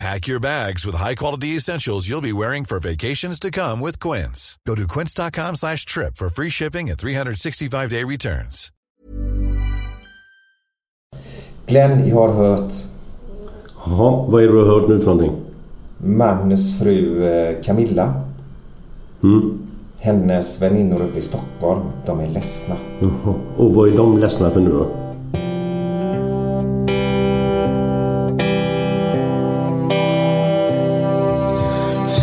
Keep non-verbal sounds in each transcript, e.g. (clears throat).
Pack your bags with high-quality essentials you'll be wearing for vacations to come with Quince. Go to quince.com slash trip for free shipping and 365-day returns. Glenn, jag har hört Jaha, vad är det du har hört nu för någonting? Magnus fru eh, Camilla. Mm. Hennes väninnor uppe i Stockholm, de är ledsna. Jaha. Och vad är de ledsna för nu då?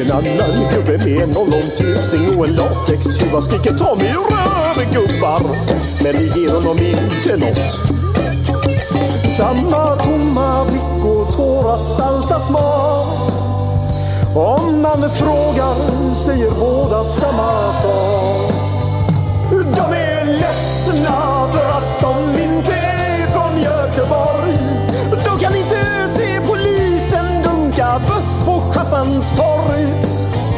En annan gubbe med en ollontusing och en latextjuva skriker ta mig röven gubbar. Men det ger honom inte nåt. Samma tomma blick och tårar salta smak. Om man frågar säger båda samma sak. De är ledsna för att buss torg.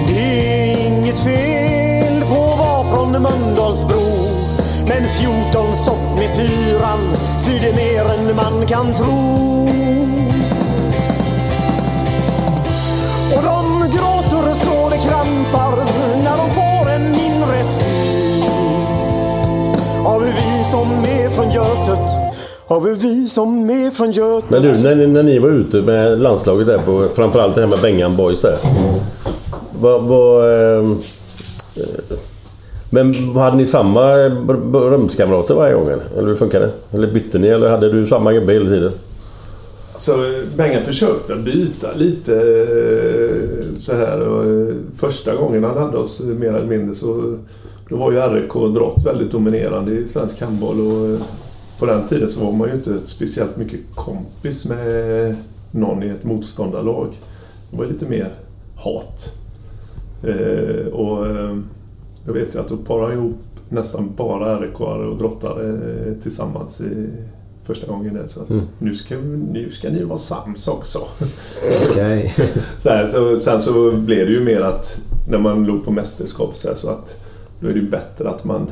Det är inget fel på att vara från Mölndalsbro. Men 14 stopp med fyran svider mer än man kan tro. Och de gråter så det krampar när de får en inre syn av hur vi som är från Götet av hur vi som är från Götet Men du, när, ni- när ni var ute med landslaget där på framförallt det här med Bengan Boys där. Vad, ehm, eh, Men hade ni samma rumskamrater varje gång eller? Eller hur funkar det? Eller bytte ni eller hade du samma gubbe hela tiden? Så Bengan försökte byta lite eh, så här. Och eh, första gången han hade oss eh, mer eller mindre så då var ju RIK Drott väldigt dominerande i svensk handboll och på den tiden så var man ju inte speciellt mycket kompis med någon i ett motståndarlag. Det var lite mer hat. Eh, och eh, jag vet ju att då parade ihop nästan bara RIK och drottare eh, tillsammans i första gången där. Så att nu, ska, nu ska ni vara sams också. Okej. (laughs) Så här, så, sen så blev det ju mer att när man låg på mästerskap så, här, så att då är det ju bättre att man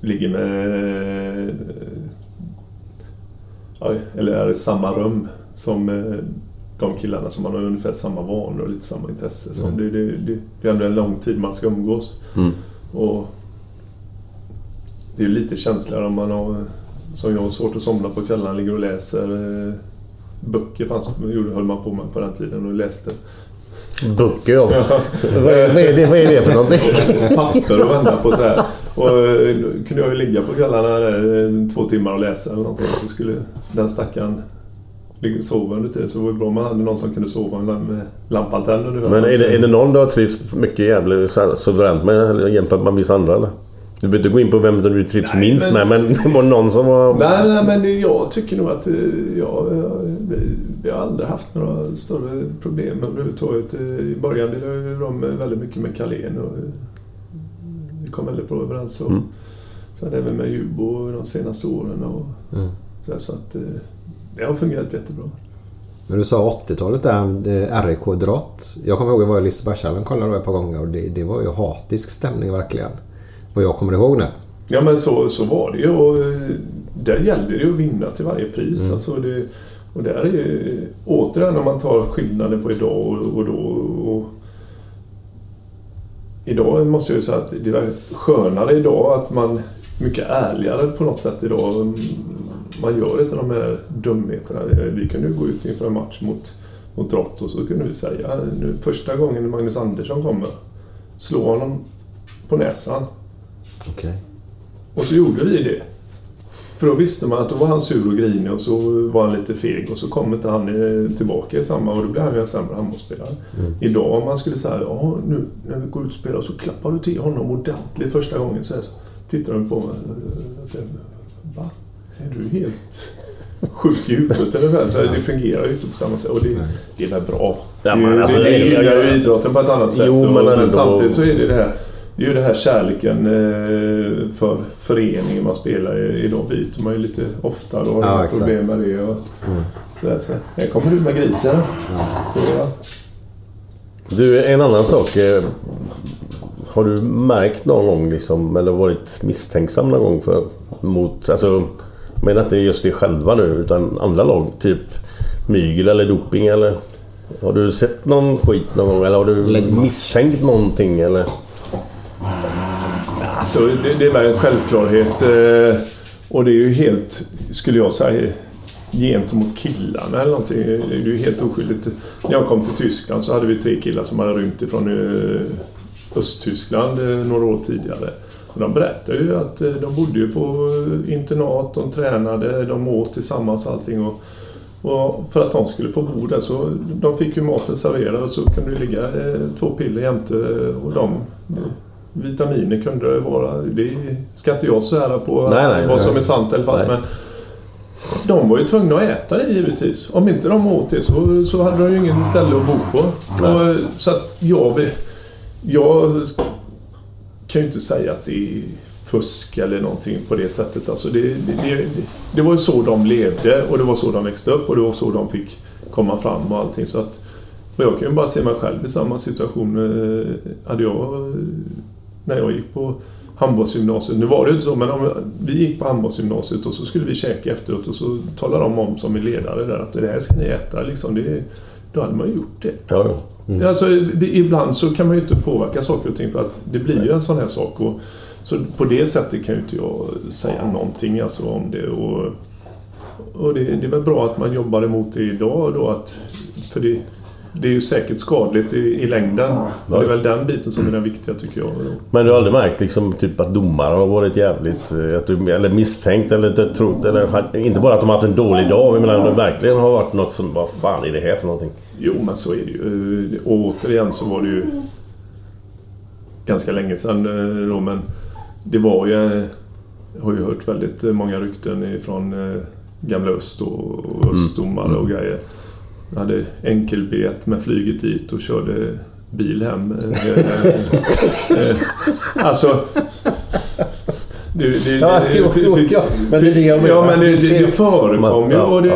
ligger med... Eller är i samma rum som eh, de killarna som man har ungefär samma vanor och lite samma intresse som. Det, det, det, det är ändå en lång tid man ska umgås. Mm. Och det är lite känsligare om man har, som jag har svårt att somna på kvällarna, ligger och läser eh, böcker fanns, gjorde- höll man på med på den tiden och läste Böcker ja. vad, är, vad, är det, vad är det för någonting? (laughs) papper och vända på så här. Och eh, kunde jag ju ligga på kvällarna där, eh, två timmar och läsa eller någonting. Så skulle den stackaren sova under tiden. Så det var ju bra om man hade någon som kunde sova med lampantenn under Men är det, är det någon du har trivts mycket jävligt suveränt med jämfört med vissa andra eller? Du behöver inte gå in på vem du trivs Nej, minst men- med men det var någon som var... Nej, nej, men jag tycker nog att eh, ja, ja, vi- vi har aldrig haft några större problem överhuvudtaget. I början delade ju de väldigt mycket med Carlén och vi kom väldigt bra överens. Och Mm. Sen även med Jubo de senaste åren. Och Mm. så, här, så att eh, det har fungerat jättebra. Men du sa 80-talet där, eh, RIK Drott. Jag kommer ihåg att jag var i Lisebergshallen och kollade ett par gånger och det, det var ju hatisk stämning verkligen. Vad jag kommer ihåg nu. Ja men så, så var det ju och eh, där gällde det ju att vinna till varje pris. Mm. Alltså det, och där är ju återigen om man tar skillnaden på idag och, och då. Idag måste jag ju säga att det är skönare idag att man mycket ärligare på något sätt idag. Man gör inte de här dumheterna. Vi kunde gå ut inför en match mot, mot Drott och så kunde vi säga nu första gången Magnus Andersson kommer, slå honom på näsan. Okej. Och så gjorde vi det. För då visste man att då var han sur och grinig och så var han lite feg och så kom inte han eh, tillbaka i samma och då blev han ju en sämre handbollsspelare. Idag om man skulle säga ja nu när vi går ut och spelar så klappar du till honom ordentligt första gången så, här, så tittar de på mig. eh, Va? Är du helt sjuk i huvudet eller vad? Så Det fungerar ju inte på samma sätt och det, det är väl bra. Ja, det, men alltså, det, det det- gynnar jag- ju idrotten på ett annat sätt. Jo, och, men ändå- samtidigt så är det det här det är ju det här kärleken eh, för föreningen man spelar i. Idag byter man ju lite ofta och har Ja, problem med det. Och, så här, så här. Kommer du med grisen. Så, ja. Du, en annan sak. eh, Har du märkt någon gång liksom, eller varit misstänksam någon gång för, mot, alltså, jag menar inte just det själva nu, utan andra lag, typ mygel eller doping eller? Har du sett någon skit någon gång eller har du misstänkt någonting eller? Alltså, det, det är väl en självklarhet. Eh, och det är ju helt, skulle jag säga, gentemot killarna eller någonting. Det är ju helt oskyldigt. När jag kom till Tyskland så hade vi tre killar som hade rymt ifrån eh, Östtyskland eh, några år tidigare. Och de berättade ju att de bodde ju på internat, de tränade, de åt tillsammans och allting. Och, och för att de skulle få bo där så de fick ju maten serverad och så kunde det ligga två piller jämte och de vitaminer kunde det vara. Det ska inte jag svära på Nej, nej, vad nej. som är sant eller falskt. Men de var ju tvungna att äta det givetvis. Om inte de åt det så, så hade de ju ingen ställe att bo på. Och, så att jag, jag kan ju inte säga att det är fusk eller någonting på det sättet. Alltså det, det, det, det var ju så de levde och det var så de växte upp och det var så de fick komma fram och allting. Så att, och jag kan ju bara se mig själv i samma situation. eh, Hade jag, när jag gick på handbollsgymnasiet, nu var det ju inte så, men om vi gick på handbollsgymnasiet och så skulle vi käka efteråt och så talade de om som är ledare där att det här ska ni äta. Liksom, det, då hade man ju gjort det. Ja, ja. Alltså, det, ibland så kan man ju inte påverka saker och ting för att det blir ju en sån här sak. Och, så på det sättet kan ju inte jag säga någonting alltså om det. Och, och det, det är väl bra att man jobbar emot det idag då. Att, för det, det är ju säkert skadligt i, i längden. Det är väl den biten som är den viktiga tycker jag. Men du har aldrig märkt liksom, typ att domare har varit jävligt... eh, du, eller misstänkt eller trott... Eller, inte bara att de har haft en dålig dag, men att det verkligen har varit något som... Vad fan är det här för någonting? Jo, men så är det ju. Och återigen så var det ju ganska länge sedan eh, då, men det var ju... eh, Jag har ju hört väldigt många rykten ifrån eh, Gamla Öst och och östdomare och grejer. Jag hade enkelbet med flyget dit och körde bil hem. Eh, eh, Alltså... Det, det, Ja, jo, jo, ja. Men det är det jag menar. Ja, men det, det, Det- det förekom ju. Ja, Och det,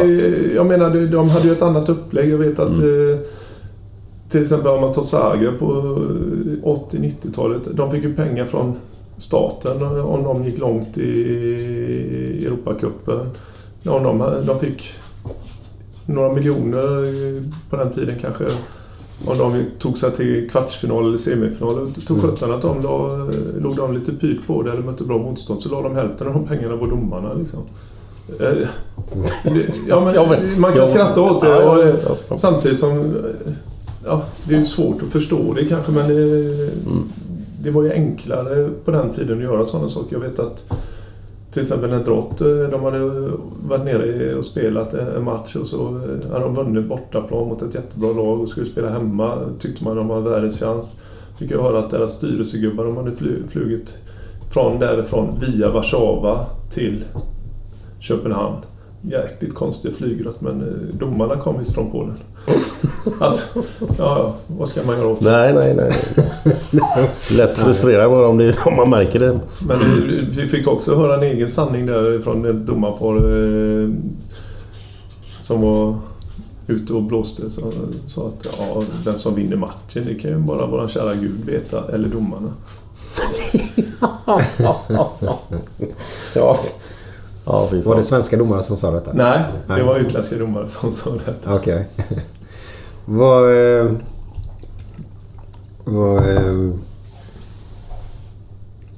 jag menar, det- de hade ju ett annat upplägg. Jag vet att... Mm. Eh, till exempel om man tar Zagreb på 80-90-talet. De fick ju pengar från staten om de gick långt i Europacupen. Om de, de fick några miljoner på den tiden kanske. Om de tog sig till kvartsfinal eller semifinal. Tog sjutton att de la, låg de lite pyrt på det eller mötte bra motstånd så la de hälften av de pengarna på domarna. Liksom. Eh, (laughs) Ja, men, man kan skratta åt det. Och. Samtidigt som... Ja, det är svårt att förstå det kanske men det, det var ju enklare på den tiden att göra sådana saker. Jag vet att till exempel när Drott, eh, de hade varit nere och spelat en match och så eh, hade de vunnit bortaplan mot ett jättebra lag och skulle spela hemma. Tyckte man de hade världens chans. Fick jag höra att deras styrelsegubbar de hade flugit från därifrån via Warszawa till Köpenhamn. Jäkligt konstig flygrutt men eh, domarna kom visst från Polen. Alltså, ja, vad ska man göra åt det? Nej, nej, nej. Lätt frustrerad bara om, det, om man märker det. Men vi fick också höra en egen sanning där från ett domarpar eh, som var ute och blåste. Så sa att ja, vem som vinner matchen det kan ju bara våran kära gud veta, eller domarna. Ja. Ja, Var det svenska domare som sa detta? Nej, det Nej. var utländska domare som sa detta. Okej. (laughs) vad... Eh, vad... Eh,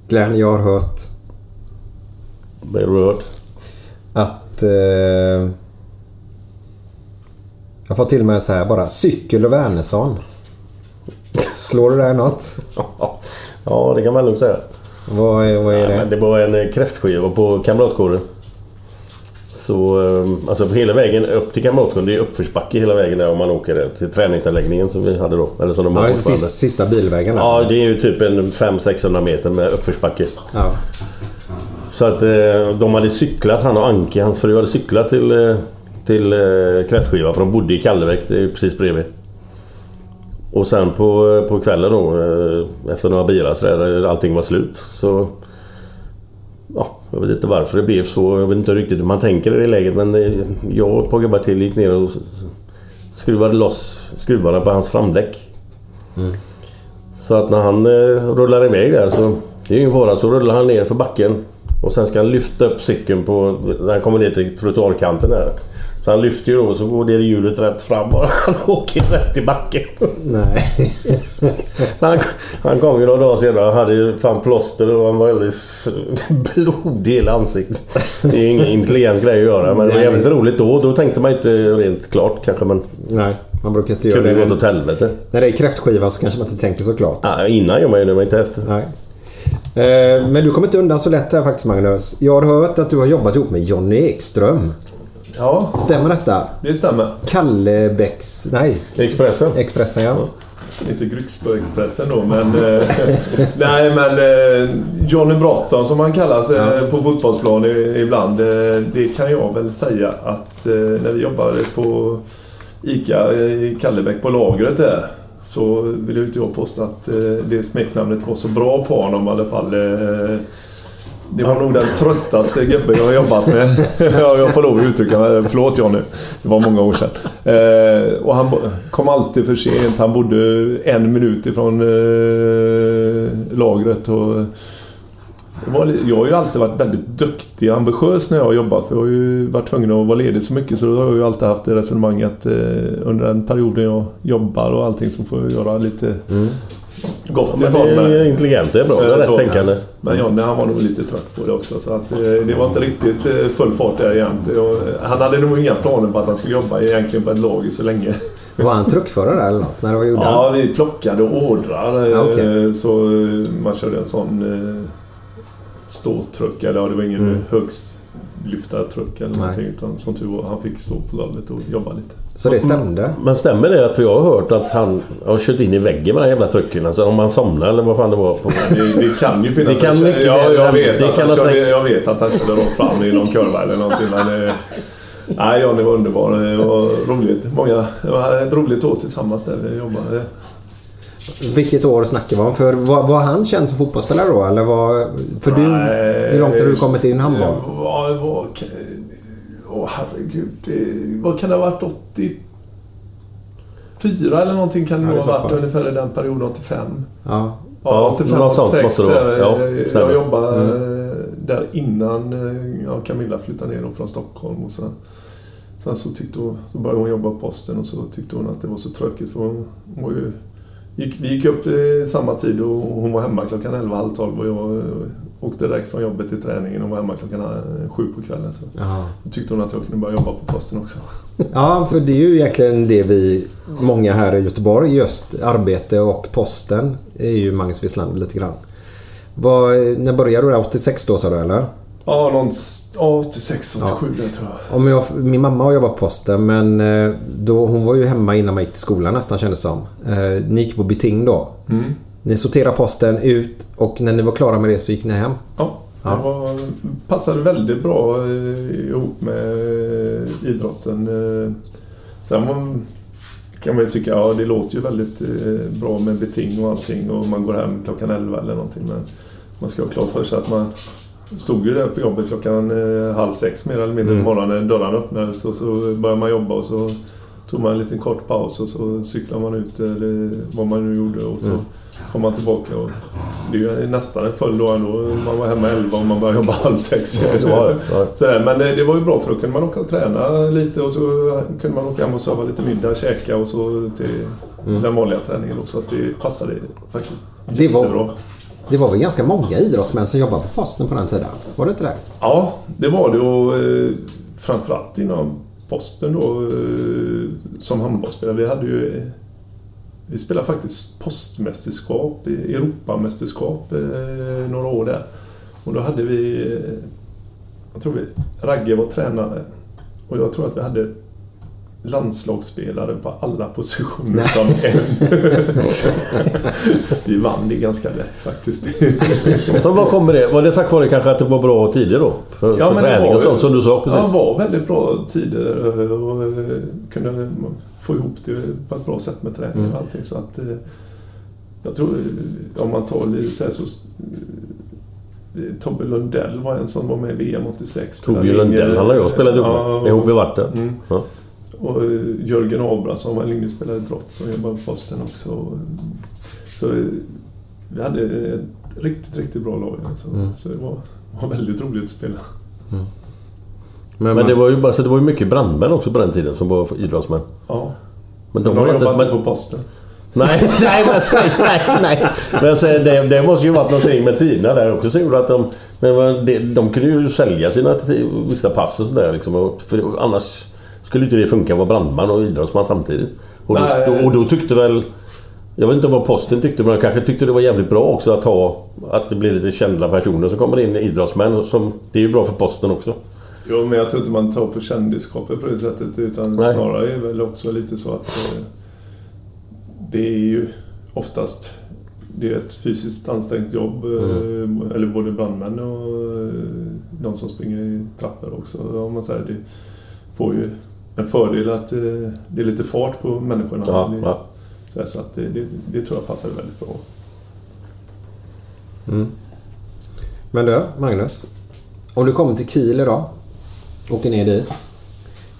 Glenn, jag har hört Vad det du har hört? att... Eh, jag får till mig så här bara. Cykel och Wernersson. Slår det där något? (laughs) Ja, det kan man lugnt säga. Vad är, vad är Ja, det? men det var en eh, kräftskiva på Kamratkåren. Så eh, alltså hela vägen upp till Kamratkåren, det är uppförsbacke hela vägen där om man åker där till träningsanläggningen som vi hade då. Eller som de har sista, sista bilvägen där. Ja, det är ju typ en 500-600 meter med uppförsbacke. Ja. Så att eh, de hade cyklat, han och Anke, hans fru, hade cyklat till, eh, till eh, kräftskiva för de bodde i Kallebäck, det är precis bredvid. Och sen på, på kvällen då, efter några bilar så där, allting var slut. Så... Ja, jag vet inte varför det blev så. Jag vet inte riktigt hur man tänker i det läget men eh, jag och ett par gubbar till gick ner och skruvade loss skruvarna på hans framdäck. Så att när han eh, rullar iväg där så... Det är ingen fara, så rullar han ner för backen. Och sen ska han lyfta upp cykeln på... När han kommer ner till trottoarkanten där. Så han lyfter ju då och så går det hjulet rätt fram bara. (laughs) Han åker rätt i backen. Nej. (laughs) Så han, han kom ju några dagar senare och hade ju fan plåster och han var alldeles blodig i hela ansiktet. Det är ingen intelligent grej att göra men det var jävligt roligt då. Då tänkte man inte rent klart kanske men Nej, man brukar inte göra kunde ju det. gått åt helvete. När det är kräftskiva så kanske man inte tänker så klart. Ja, innan gör man ju det, men inte efter. Nej. Eh, Men du kommer inte undan så lätt här faktiskt Magnus. Jag har hört att du har jobbat ihop med Jonny Ekström. Ja, Stämmer detta? det stämmer. Kallebäcks... Nej, Expressen. Expressen ja. Inte Grycksbo-Expressen då, men... eh, (laughs) nej, men eh, Johnny Broughton som han kallas eh, på fotbollsplan ibland. det kan jag väl säga att när vi jobbade på ICA i Kallebäck på lagret där så vill jag inte jag påstå att det smeknamnet var så bra på honom i alla fall. Det var nog den tröttaste gubben jag har jobbat med. (laughs) Jag får lov att uttrycka mig. Förlåt Johnny. Det var många år sedan. Eh, och han kom alltid för sent. Han bodde en minut ifrån eh, lagret. Och var, jag har ju alltid varit väldigt duktig och ambitiös när jag har jobbat. För jag har ju varit tvungen att vara ledig så mycket. Så då har jag ju alltid haft det resonemanget eh, under den perioden jag jobbar och allting så får jag göra lite mm gott Men ifrån det är intelligent, det är bra. Det är rätt tänkande. Men Jonny han var nog lite trött på det också. Så att, eh, det var inte riktigt eh, full fart där jämt. Han hade nog inga planer på att han skulle jobba egentligen på ett lag så länge. Var han truckförare där eller något? När gjorde Ja, han? vi plockade ordrar. Ja, okej. eh, Så eh, man körde en sån eh, ståtruck. Eller ja, det var ingen Mm. högstlyftartruck eller Nej. någonting. Utan som tur var, han fick stå på golvet och jobba lite. Så det stämde? Men stämmer det att jag har hört att han har kört in i väggen med den jävla trucken? Alltså om man somnar eller vad fan det var. (laughs) Det, det kan ju finnas... Det kan en- mycket ja, jag, vet det att kan han körde, jag vet att han körde rakt fram i någon kurva eller någonting. Men, eh, nej, Johnny var underbar. Det var roligt. Många, det var ett roligt år tillsammans där vi jobbade. Vilket år snackar vi om? För var, var han känd som fotbollsspelare då? Eller var, för du, Nej, hur långt har du kommit i din handboll? Åh herregud. Det, vad kan det ha varit? 84 eller någonting kan det nog ha varit pass. ungefär i den perioden, 85. Ja. Ja, Ja, 85, något sånt 86 måste det vara. där. Ja, jag stämmer. jobbade Mm. eh, där innan eh, ja, Camilla flyttade ner från Stockholm. Och sen, sen så, tyckte hon, så började hon jobba på posten och så tyckte hon att det var så tråkigt för hon, hon var ju, gick, Vi gick upp i samma tid och hon var hemma klockan 11, halv 12 och jag eh, åkte direkt från jobbet till träningen och var hemma klockan eh, sju på kvällen. Så Jaha. då tyckte hon att jag kunde börja jobba på posten också. (laughs) Ja, för det är ju egentligen det vi, många här i Göteborg, just arbete och posten är ju Magnus Wislander lite grann. Vad, när började du där? 86 då sa du eller? Ja, någon, ja 86, 87 där tror jag. Om jag, min mamma har jobbat på posten men eh, då, hon var ju hemma innan man gick till skolan nästan kändes som. Eh, Ni gick på beting då. Mm. Ni sorterade posten ut och när ni var klara med det så gick ni hem. Ja, Ja. det var, passade väldigt bra eh, ihop med eh, idrotten. Eh, Sen var, kan man ju tycka, ja det låter ju väldigt bra med beting och allting och man går hem klockan 11 eller någonting men man ska ha klart för sig att man stod ju där på jobbet klockan halv sex mer eller mindre Mm. på morgonen. Dörrarna öppnades och så började man jobba och så tog man en liten kort paus och så cyklade man ut eller vad man nu gjorde och så Mm. Kom man tillbaka. Och det är ju nästan en full dag ändå. Man var hemma 11 och man började jobba halv sex. Ja, men det, det var ju bra för då kunde man åka och träna lite och så kunde man åka hem och sova lite middag, käka och så till Mm. den vanliga träningen. Då, så att det passade faktiskt Det var- jättebra. Det var väl ganska många idrottsmän som jobbade på posten på den tiden? Var det inte det? Ja, det var det och eh, framförallt inom posten då eh, som handbollsspelare. Vi hade ju... Vi spelade faktiskt postmästerskap, Europamästerskap eh, några år där. Och då hade vi... Eh, jag tror vi... Ragge var tränare. Och jag tror att vi hade landslagsspelare på alla positioner Nej. som en. (laughs) vi vann det ganska lätt faktiskt. Vad kommer det? Var det tack vare kanske att det var bra tider då? För, för men det träning var och sånt som du sa precis? Ja, det var väldigt bra tider eh, och eh, kunde få ihop det på ett bra sätt med träning Mm. och allting. Så att, eh, jag tror, om man tar lite så här så... Tobbe Lundell var en som var med i VM 86. Torbjörn spelade Lundell, han har jag spelat ihop med. Ja, Ihop i vatten. Mm. Ja. Och eh, Jörgen Abrahamsson var en linjespelare i Drott som jobbade på Posten också. Så eh, vi hade ett riktigt, riktigt bra lag. Alltså. Mm. Så det var, var väldigt roligt att spela. Men det var ju bara, så det var ju mycket brandmän också på den tiden som var idrottsmän. Ja. Men De de har var inte... jobbat Men, på Posten. nej, (laughs) nej, men, nej, nej. Men säger, det, det måste ju varit någonting med tiderna där också som gjorde att de... Men men det, de kunde ju sälja sina vissa pass och sådär liksom. och- För annars skulle inte det funka att vara brandman och idrottsman samtidigt. Och då, då, och då tyckte väl... Jag vet inte vad posten tyckte, men de kanske tyckte det var jävligt bra också att ha... Att det blir lite kända personer som kommer in, idrottsmän. Som, det är ju bra för posten också. Jo, men jag tror inte man tar på kändisskapet på det sättet. Utan Nej. snarare är det väl också lite så att eh, det är ju oftast det är ett fysiskt ansträngt jobb. Eh, eller både brandmän och eh, de som springer i trappor också. Om man säger det får ju en fördel att eh, det är lite fart på människorna. Ja, Det- ja. Så, här, så att det, det, det tror jag passar väldigt bra. Men du, Magnus. Om du kommer till Kiel idag. Åker ner dit.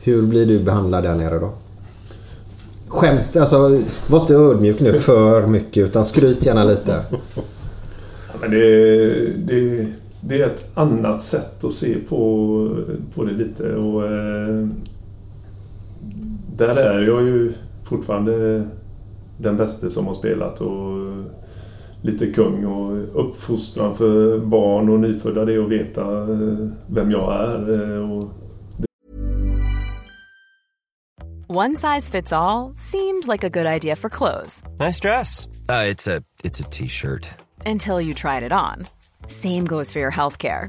Hur blir du behandlad där nere då? Skäms, alltså var inte ödmjuk nu för mycket utan skryt gärna lite. Ja, Men det, det, det är ett annat sätt att se på, på det lite. Och, eh, där är jag ju fortfarande den bästa som har spelat och lite kung och uppfostran för barn och nyfödda det är att veta eh, vem jag är. eh, Och One size fits all seemed like a good idea for clothes Nice dress. Uh, it's a it's a t-shirt. until you tried it on. Same goes for your healthcare.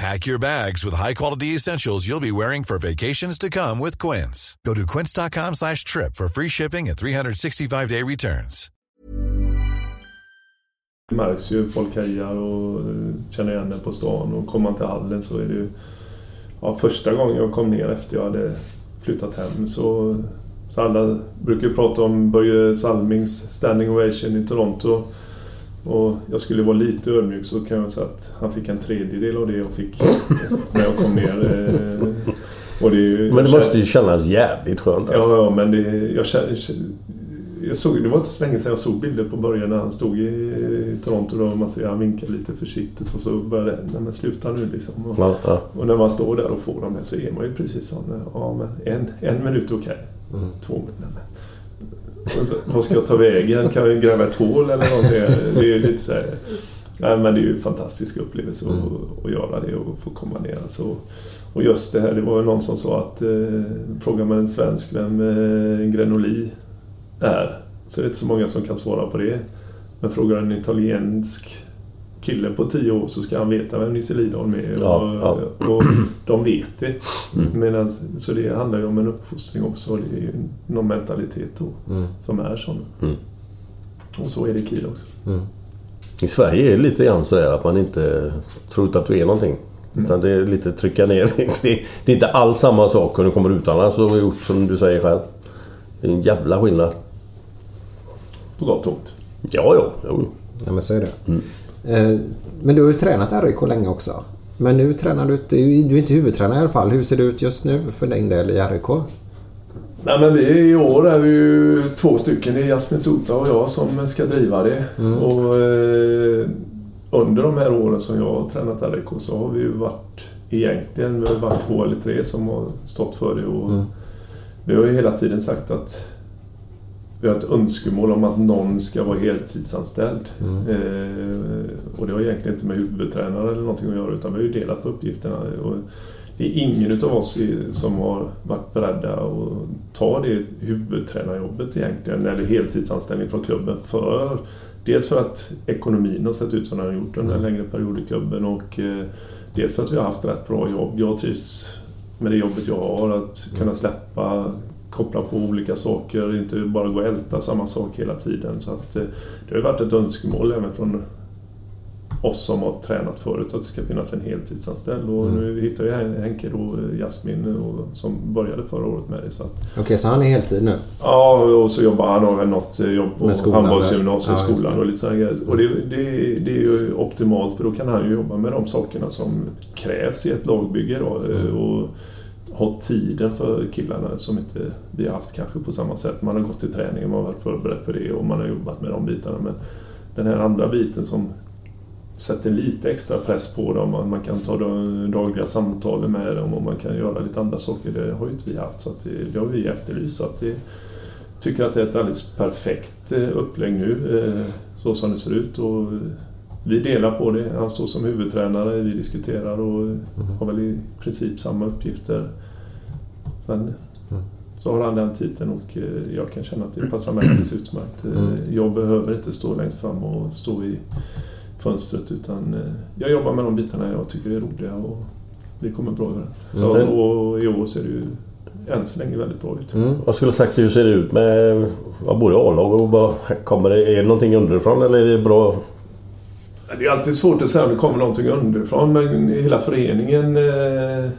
Pack your bags with high-quality essentials you'll be wearing for vacations to come with Quince. Go to quince.com slash trip for free shipping and 365-day returns. Det märks ju, folk hejar och eh, känner igen det på stan och kommer man till hallen så är det ju... Ja, första gången jag kom ner efter jag hade flyttat hem så... Så alla brukar ju prata om Börje Salmings standing ovation i Toronto. Och jag skulle vara lite ödmjuk så kan jag säga att han fick en tredjedel av det jag fick (laughs) när jag kom ner. eh, Och det ju, Men det måste ju kännas jävligt skönt alltså. Ja, ja, men det, jag känner, jag såg, det var inte så länge sedan jag såg bilder på början när han stod i Toronto. Då man ser han vinkar lite försiktigt och så började det, nej men sluta nu liksom. Och, Ja, ja. och när man står där och får dem här så är man ju precis sån, ja men en, en minut okej. Två minuter, nej, men. Och så, Vad ska jag ta vägen? Kan vi gräva ett hål eller någonting? Det är lite så här, nej, men det är ju en fantastisk upplevelse att, att göra det och få komma ner. Alltså, och just det här, det var ju någon som sa att eh, frågar man en svensk vem eh, Grenoli är så är det inte så många som kan svara på det. Men frågar en italiensk kille på tio år så ska han veta vem Nisse Lidholm är. Ja, och, och de vet det. Medan, så det handlar ju om en uppfostring också. och Det är ju någon mentalitet då, Mm. som är sån. Mm. Och så är det i Kiel också. I Sverige är det lite grann sådär att man inte tror att du är någonting. Utan det är lite trycka ner. (laughs) Det är, inte alls samma sak om du kommer utomlands och har gjort som du säger själv. Det är en jävla skillnad. På gott och ont. Ja, ja. Jo. Ja, men så är det. Eh, Men du har ju tränat RIK länge också. Men nu tränar du inte... Du är inte huvudtränare i alla fall. Hur ser det ut just nu för din del i RIK? Nej, men vi, I år är vi ju två stycken. Det är Jasmin Sota och jag som ska driva det. Mm. Och, eh, under de här åren som jag har tränat RIK så har vi ju varit egentligen vi har varit två eller tre som har stått för det. Och Mm. Vi har ju hela tiden sagt att vi har ett önskemål om att någon ska vara heltidsanställd. Mm. Eh, och det har egentligen inte med huvudtränare eller någonting att göra utan vi har ju delat på uppgifterna. Och det är ingen utav oss som har varit beredda att ta det huvudtränarjobbet egentligen, eller heltidsanställning från klubben för Dels för att ekonomin har sett ut som den har gjort under en längre period i klubben och eh, dels för att vi har haft rätt bra jobb. Jag trivs med det jobbet jag har, att kunna släppa, koppla på olika saker, inte bara gå och älta samma sak hela tiden. Så att, eh, det har varit ett önskemål även från oss som har tränat förut att det ska finnas en heltidsanställd. Och nu hittar ju Henke då eh, Jasmin och, som började förra året med det. Så att, Okej, så han är heltid nu? Ja, och så jobbar han har väl något eh, jobb på Med skolan, handbollsgymnasieskolan ja, det. och lite sådana grejer. Och det, det, det är ju optimalt för då kan han ju jobba med de sakerna som krävs i ett lagbygge då, eh, Mm. och ha tiden för killarna som inte vi har haft kanske på samma sätt. Man har gått till träningen, man har varit förberedd på det och man har jobbat med de bitarna. Men den här andra biten som sätter lite extra press på dem. Man man kan ta de dagliga samtalen med dem och man kan göra lite andra saker. Det har ju inte vi haft, så att det, det har vi efterlyst. Så att det, tycker att det är ett alldeles perfekt eh, upplägg nu, eh, så som det ser ut. Och vi delar på det. Han står som huvudtränare, vi diskuterar och har väl i princip samma uppgifter. Sen så har han den titeln och eh, jag kan känna att det passar mig alldeles utmärkt. Eh, Mm. Jag behöver inte stå längst fram och stå i fönstret utan eh, jag jobbar med de bitarna jag tycker är roliga och vi kommer bra överens. Så, Mm. och i år ser det ju än så länge väldigt bra ut. Jag skulle sagt hur ser det ut med ja, både A-lag och vad kommer det? Är det någonting underifrån eller är det bra? Det är alltid svårt att säga om det kommer någonting underifrån men hela föreningen eh,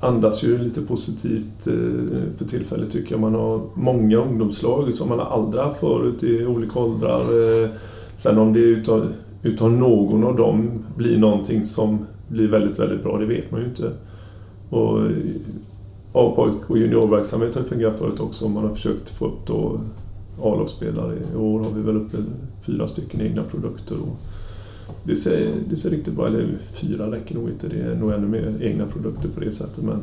andas ju lite positivt eh, för tillfället tycker jag. Man har många ungdomslag som man aldrig haft förut i olika åldrar. Eh. Sen om det utav, utav någon av dem blir någonting som blir väldigt, väldigt bra, det vet man ju inte. Och A-pojk och juniorverksamhet har ju fungerat förut också. Man har försökt få upp då A-lagsspelare. I år har vi väl uppe fyra stycken egna produkter. Och det, ser, det ser riktigt bra Eller fyra räcker nog inte. Det är nog ännu mer egna produkter på det sättet. Men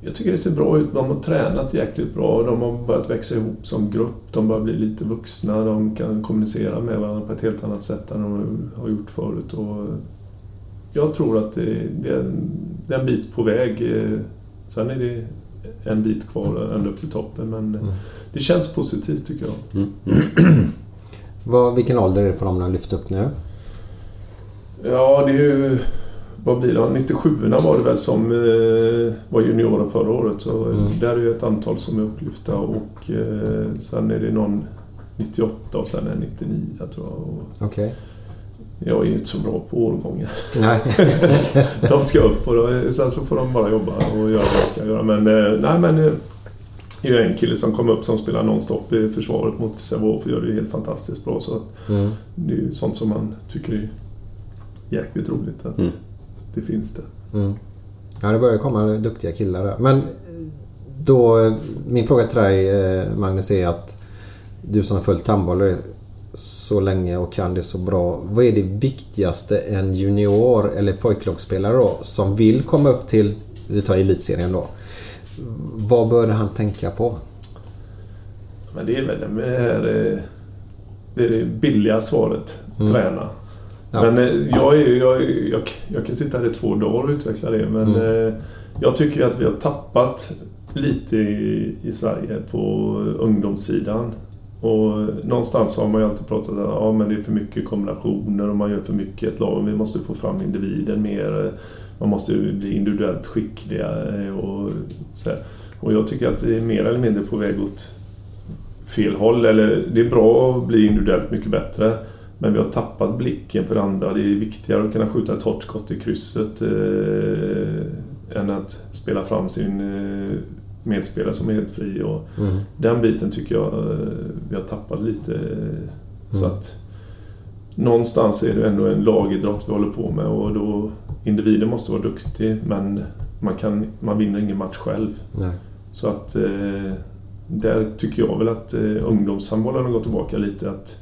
jag tycker det ser bra ut. De har tränat jäkligt bra. De har börjat växa ihop som grupp. De börjar bli lite vuxna. De kan kommunicera med varandra på ett helt annat sätt än de har gjort förut. Och jag tror att det, är, en, bit på väg. Sen är det en bit kvar ända upp till toppen. Men det känns positivt tycker jag. (clears throat) Vad, vilken ålder är det på dem ni har lyft upp nu? Ja, det är ju... Vad blir det? 97 var det väl som eh, var juniorer förra året. Så Mm. där är ju ett antal som är upplyfta och eh, sen är det någon 98 och sen en 99 tror jag. Okej. jag är ju inte så bra på årgångar. Nej. (laughs) de ska upp och då, sen så får de bara jobba och göra vad de ska göra. Men eh, nej men... är ju en kille som kom upp som spelar nonstop i försvaret mot Sävehof och gör det helt fantastiskt bra. Så Mm. det är ju sånt som man tycker är jäkligt roligt att det finns det. Mm. Ja, det börjar komma duktiga killar där. Men då, min fråga till dig eh, Magnus är att du som har följt handboll så länge och kan det så bra. Vad är det viktigaste en junior eller pojklagsspelare då som vill komma upp till, vi tar elitserien då. Vad bör han tänka på? Men det är väl det här, eh, det, är det billiga svaret. Mm. Träna. Ja. Men eh, jag, är, jag, jag, jag kan sitta här i två dagar och utveckla det men Mm. eh, jag tycker att vi har tappat lite i, i Sverige på ungdomssidan. Och någonstans har man ju alltid pratat om att ja, men det är för mycket kombinationer och man gör för mycket i ett lag. Vi måste få fram individen mer. Man måste bli individuellt skickligare och så här. Och jag tycker att det är mer eller mindre på väg åt fel håll. Eller det är bra att bli individuellt mycket bättre. Men vi har tappat blicken för andra. Det är viktigare att kunna skjuta ett hårt skott i krysset eh, än att spela fram sin eh, medspelare som är helt fri. Och Mm. Den biten tycker jag eh, vi har tappat lite. Så att någonstans är det ändå en lagidrott vi håller på med och då individen måste vara duktig men man, kan, man vinner ingen match själv. Nej. Så att eh, där tycker jag väl att eh, ungdomshandbollen har gått tillbaka lite. Att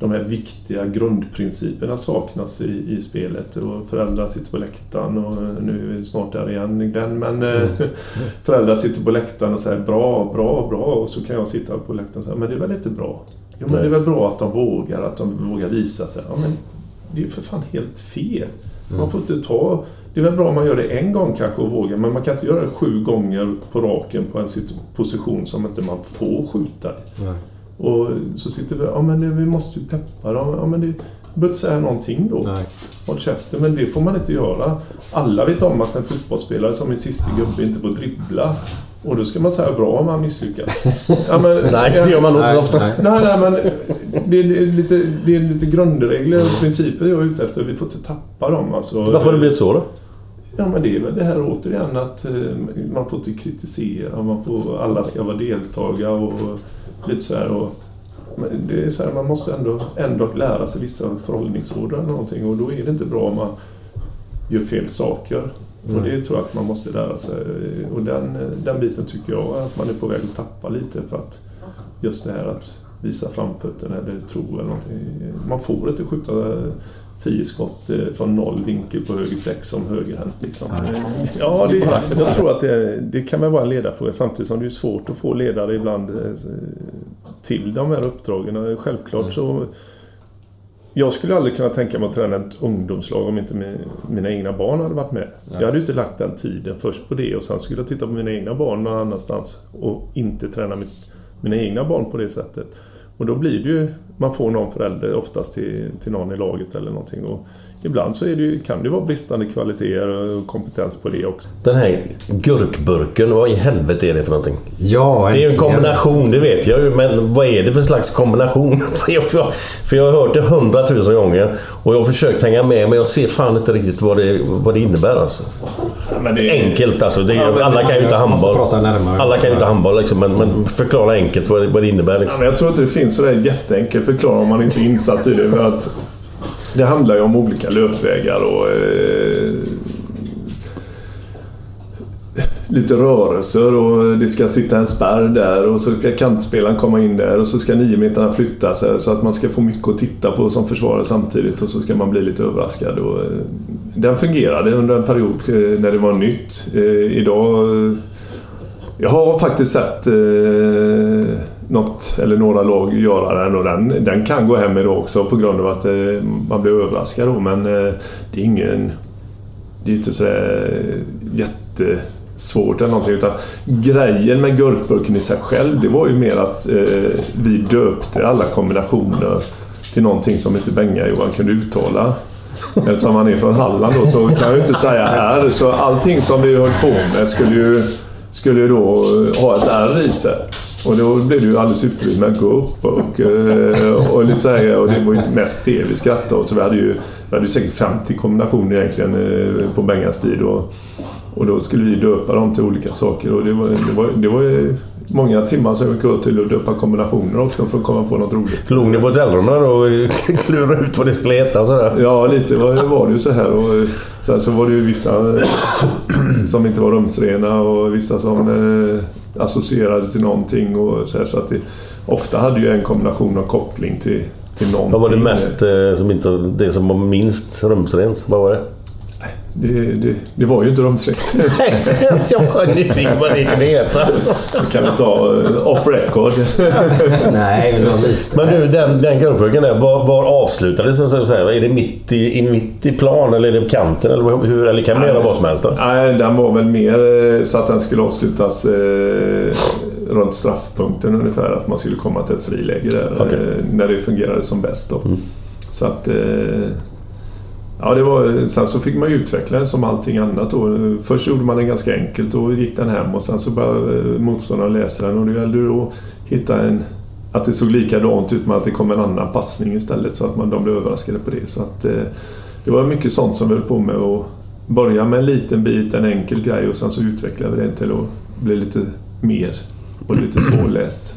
de här viktiga grundprinciperna saknas i, i spelet. Och föräldrar sitter på läktaren och nu är vi snart där igen Glenn. Men eh, (laughs) föräldrar sitter på läktaren och säger bra, bra, bra. Och så kan jag sitta på läktaren och säga men det är väl inte bra? Jo men det är väl bra att de vågar, att de vågar visa sig. Ja, men det är ju för fan helt fel. Man får inte ta... Det är väl bra om man gör det en gång kanske och vågar, men man kan inte göra det sju gånger på raken på en sit- position som inte man får skjuta i. Nej. Och så sitter vi ja men vi måste ju peppa dem. Ja men det du behöver inte säga någonting då. Nej. Håll käften, men det får man inte göra. Alla vet om att en fotbollsspelare som är sista gubbe inte får dribbla. Och då ska man säga bra om han misslyckas. (laughs) Ja, men, Nej, det gör man nog så ofta. Nej, nej, men det är, lite, det är lite grundregler och principer jag är ute efter. Vi får inte tappa dem. Alltså, Varför har det blivit så då? Ja, men det är väl det här återigen att eh, man får inte kritisera, man får, alla ska vara deltaga och lite så här. Och, det är så här, man måste ändå, ändå lära sig vissa förhållningsord eller någonting och då är det inte bra om man gör fel saker. Och det tror jag att man måste lära sig. Och den, den biten tycker jag att man är på väg att tappa lite för att just det här att visa framfötterna eller tro eller någonting. Man får inte skjuta tio skott eh, från noll vinkel på höger sex som högerhänt. Liksom. Ja, det, jag tror att det, det kan väl vara en ledarfråga samtidigt som det är svårt att få ledare ibland eh, till de här uppdragen. Självklart så jag skulle aldrig kunna tänka mig att träna ett ungdomslag om inte min, mina egna barn hade varit med. Jag hade ju inte lagt den tiden först på det och sen skulle jag titta på mina egna barn någon annanstans och inte träna mitt, mina egna barn på det sättet. Och då blir det ju, man får någon förälder oftast till, till någon i laget eller någonting. Och ibland så är det ju, kan det vara bristande kvaliteter och kompetens på det också. Den här gurkburken, vad i helvete är det för någonting? Ja, Det är ju en kombination, det vet jag ju. Men vad är det för slags kombination? (laughs) För jag, har hört det hundratusen gånger och jag har försökt hänga med men jag ser fan inte riktigt vad det, vad det innebär alltså. men det är- Enkelt alltså. Det är, Ja, men- alla kan ju inte handboll. Alla kan ju inte handboll liksom, men, men förklara enkelt vad det, vad det innebär. Ja, Liksom. men jag tror inte det finns sådär jätteenkelt förklarat om man inte är insatt i det. För att det handlar ju om olika löpvägar och eh, lite rörelser och det ska sitta en spärr där och så ska kantspelaren komma in där och så ska niometrarna flytta sig så att man ska få mycket att titta på som försvarare samtidigt och så ska man bli lite överraskad. Och, eh, den fungerade under en period eh, när det var nytt. Eh, idag eh, jag har faktiskt sett eh, något eller några lag göra den och den, den kan gå hem idag också på grund av att eh, man blir överraskad då men eh, det är ingen... Det är inte sådär eh, jättesvårt eller någonting utan grejen med gurkburken i sig själv det var ju mer att vi döpte alla kombinationer till någonting som inte Benga Johan kunde uttala. Eftersom han är från Halland då så kan jag ju inte säga här. Så allting som vi höll på med skulle ju, skulle ju då ha ett R i sig. Och då blev det ju alldeles ypperligt med gå upp och, eh, och lite så här, och det var ju mest det vi skrattade åt. Så vi hade ju, vi hade ju säkert 50 kombinationer egentligen eh, på Bengas tid. Och, och då skulle vi döpa dem till olika saker och det var, det var, det var ju många timmar som gick åt till att döpa kombinationer också för att komma på något roligt. Låg ni på hotellrummen då och (laughs) klurade ut vad det skulle heta? Sådär? Ja, lite var, var det ju så här. Och sen så var det ju vissa som inte var rumsrena och vissa som eh, associerade till någonting. Och så här, så att det, ofta hade ju en kombination av koppling till, till någonting. Vad var det mest eh, som inte... Det som var minst rumsrent? Vad var det? Det, det, det var ju inte rumsrent. (laughs) jag var nyfiken vad det kunde heta. Det kan vi ta eh, off record. (laughs) Nej, men det var lite. Men du, den, den gurkburken där, var, var avslutades så att säga? Är det mitt i, in, mitt i plan eller är det på kanten? Eller, hur, eller kan man göra vad som helst? Då? Nej, den var väl mer eh, så att den skulle avslutas eh, runt straffpunkten ungefär. Att man skulle komma till ett friläge där Okej. eh, när det fungerade som bäst. Då. Mm. Så att... Eh, ja, det var, sen så fick man ju utveckla den som allting annat. Då. Först gjorde man den ganska enkelt och gick den hem och sen så började eh, motståndaren läsa den och det gällde ju att hitta en att det såg likadant ut men att det kom en annan passning istället så att man, de blev överraskade på det. Så att, eh, det var mycket sånt som vi höll på med och börja med en liten bit, en enkel grej och sen så utvecklade vi den till att bli lite mer och lite svårläst.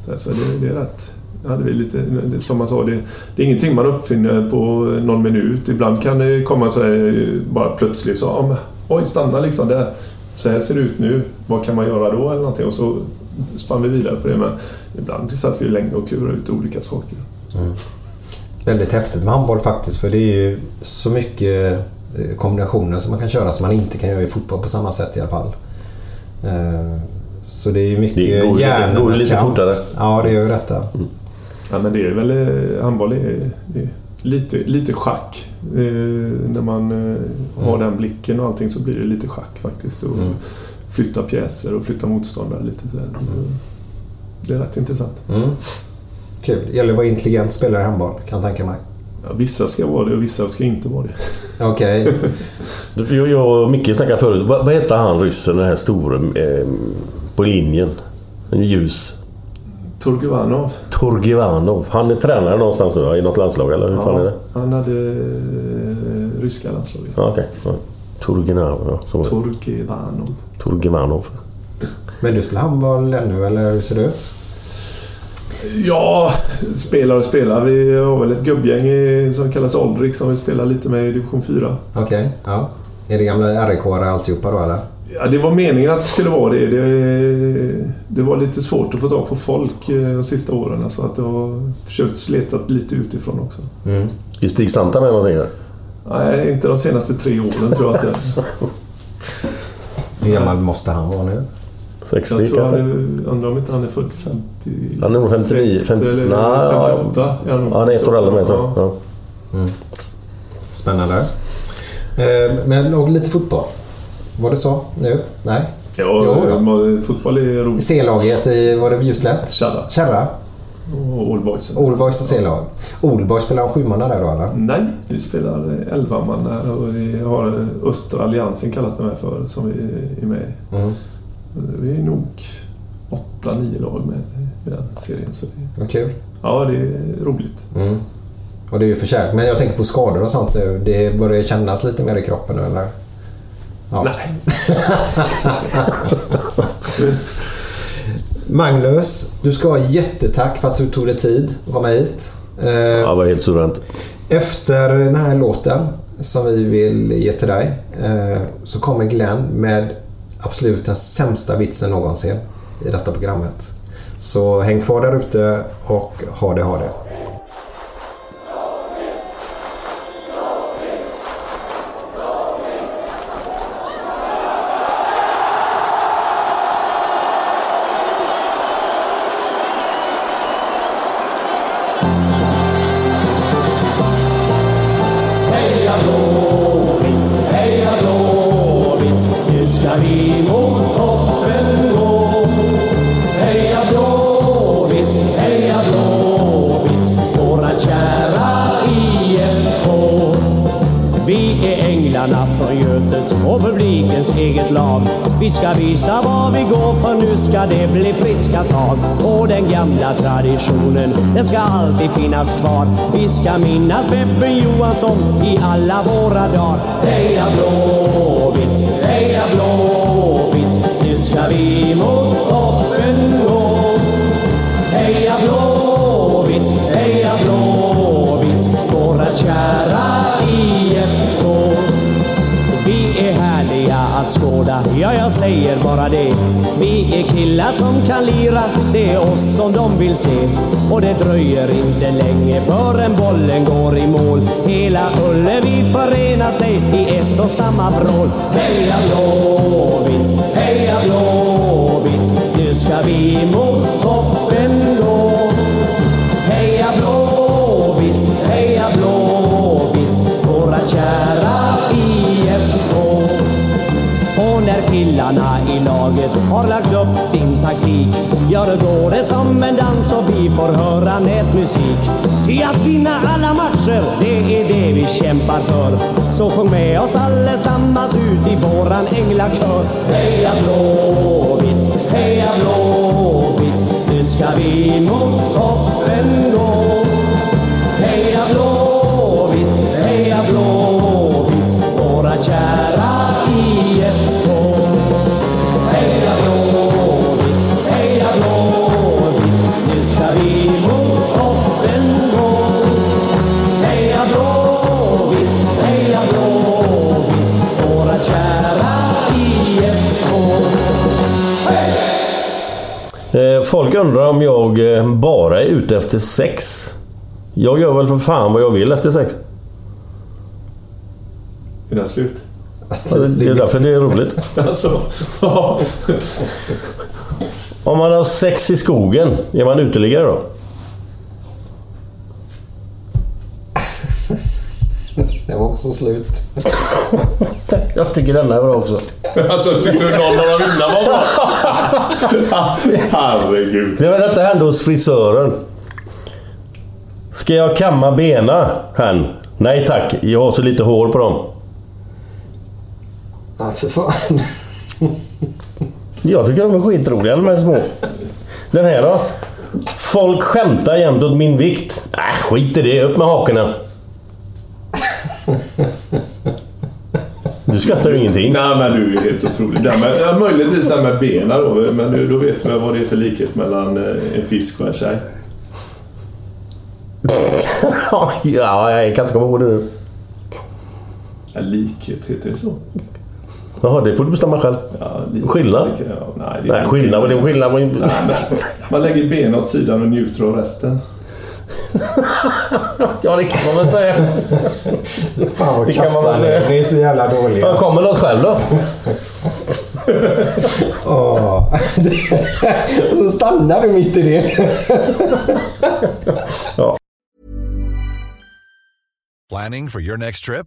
Så, så det, det är rätt. Hade vi lite, det- som man sa, det, det är ingenting man uppfinner på någon minut. Ibland kan det komma så här, bara plötsligt så, ja, men, oj stanna liksom där. Så här ser det ut nu. Vad kan man göra då? Eller någonting. Och så spann vi vidare på det. Men ibland satt vi länge och klurade ut olika saker. Väldigt häftigt med handboll faktiskt för det är ju så mycket eh, kombinationer som man kan köra som man inte kan göra i fotboll på samma sätt i alla fall. Eh, Så det är ju mycket Det går lite- hjärnornas går lite kamp. fortare. Ja, det gör ju detta. Ja, men det är väl... eh, Handboll är, är lite, lite schack. Eh, när man eh, har den blicken och allting så blir det lite schack faktiskt. Och Mm. Flytta pjäser och flytta motståndare lite så här. Det är rätt intressant. Mm. Kul. Det gäller att vara intelligent spelare i handboll, kan jag tänka mig. Ja, vissa ska vara det och vissa ska inte vara det. Okej. (laughs) Jag, jag och Micke snackade förut. Vad, vad hette han ryssen, den här stora eh, på linjen? En ljus. Turguvanov. Turgivanov. Han är tränare någonstans nu i något landslag eller hur fan är det? han hade eh, ryska landslaget. Ja, okej. Ja. Turginov, ja. Det. Turgivanov. Turgivanov. Men du spelar handboll ännu, eller hur ser det ut? Ja, spelar och spelar. Vi har väl ett gubbgäng i- som kallas Oldrik som vi spelar lite med i division 4. Okej, ja. Är det gamla RIK alltihopa då, eller? Ja, det var meningen att det skulle vara det. Det, det var lite svårt att få tag på folk eh, de sista åren. Så att jag har försökt sleta lite utifrån också. Mm. Är Stig Santa med någonting här? Nej, inte de senaste tre åren tror jag att det är. Hur gammal måste han vara nu? 60 Jag tror han kanske? är, undrar om inte han är född 50... Han är nog 59. 50, eller nej, 58. Ja, han är ett år äldre än mig tror jag. Ja. Spännande. Eh, Men och lite fotboll. Var det så nu? Nej? Ja, Jo, ja. fotboll är roligt. C-laget i, var det Ljuslätt? Kärra. Kärra? Och Allboysen. Olborgs C-lag. Olborg spelar de sjumanna där då eller? Nej, vi spelar 11 man här och vi har Östra Alliansen kallas den här för, som vi är med i. Mm. Vi är nog 8-9 lag med i den serien. Så det, kul. ja, det är roligt. Mm. Och det är ju förtjänt. Men jag tänker på skador och sånt nu. Det börjar kännas lite mer i kroppen nu eller? Ja. Nej. (laughs) Magnus, du ska ha jättetack för att du tog dig tid att komma hit. Eh, Ja, det var helt suveränt. Efter den här låten som vi vill ge till dig eh, så kommer Glenn med absolut den sämsta vitsen någonsin i detta programmet. Så häng kvar där ute och ha det, ha det. För Götets Götet och publikens eget lag. Vi ska visa var vi går för, nu ska det bli friska tag. Och den gamla traditionen, den ska alltid finnas kvar. Vi ska minnas Beppe Johansson i alla våra dagar. Heja Blåvitt, heja Blåvitt, nu ska vi mot toppen gå. Heja Blåvitt, heja Blåvitt, våra kära att skåda, ja jag säger bara det. Vi är killar som kan lira, det är oss som de vill se. Och det dröjer inte länge förrän bollen går i mål. Hela Ullevi förenar sig i ett och samma vrål. Heja Blåvitt, heja Blåvitt, nu ska vi mot toppen gå. Heja Blåvitt, heja Blåvitt, våra kära killarna i laget har lagt upp sin taktik. Ja, då går det som en dans och vi får höra nätmusik. Ty att vinna alla matcher, det är det vi kämpar för. Så sjung med oss allesammans ut i våran änglakör. Heja Blåvitt, heja Blåvitt Nu ska vi mot toppen gå. Heja Blåvitt, heja Blåvitt Våra kära Folk undrar om jag eh, bara är ute efter sex. Jag gör väl för fan vad jag vill efter sex. Är den slut? Ja, det- är därför det är roligt. (laughs) Alltså. Om man har sex i skogen, är man uteliggare då? Det var också slut. (laughs) Jag tycker denna är bra också. Alltså, tyckte du någon av de innan var bra? Herregud. Det var detta hände hos frisören. Ska jag kamma bena, han? Nej tack, jag har så lite hår på dem. Ja, för fan. Jag tycker de är skitroliga de här små. Den här då? Folk skämtar jämt åt min vikt. Äh, skit i det. Upp med hakorna. Du skrattar ju ingenting. Nej, men du är helt otrolig. Det med, ja, möjligtvis det med benen då, men nu- då vet vi vad det är för likhet mellan eh, en fisk och en tjej. (laughs) ja, jag kan inte komma på det nu. Ja, likhet, heter det så? Jaha, det får du bestämma själv. Ja, Skillnad? Ja, nej, det är Nej, skillnad det skillnad. Nej, men man lägger benen åt sidan och njuter av resten. (laughs) Ja, det kan man väl säga. Fan vad Det kan man väl säga. Ni är så jävla dåliga. Ja, kommer något själv då? (laughs) Åh. Och (laughs) så stannar du mitt i det. Planning for your next trip?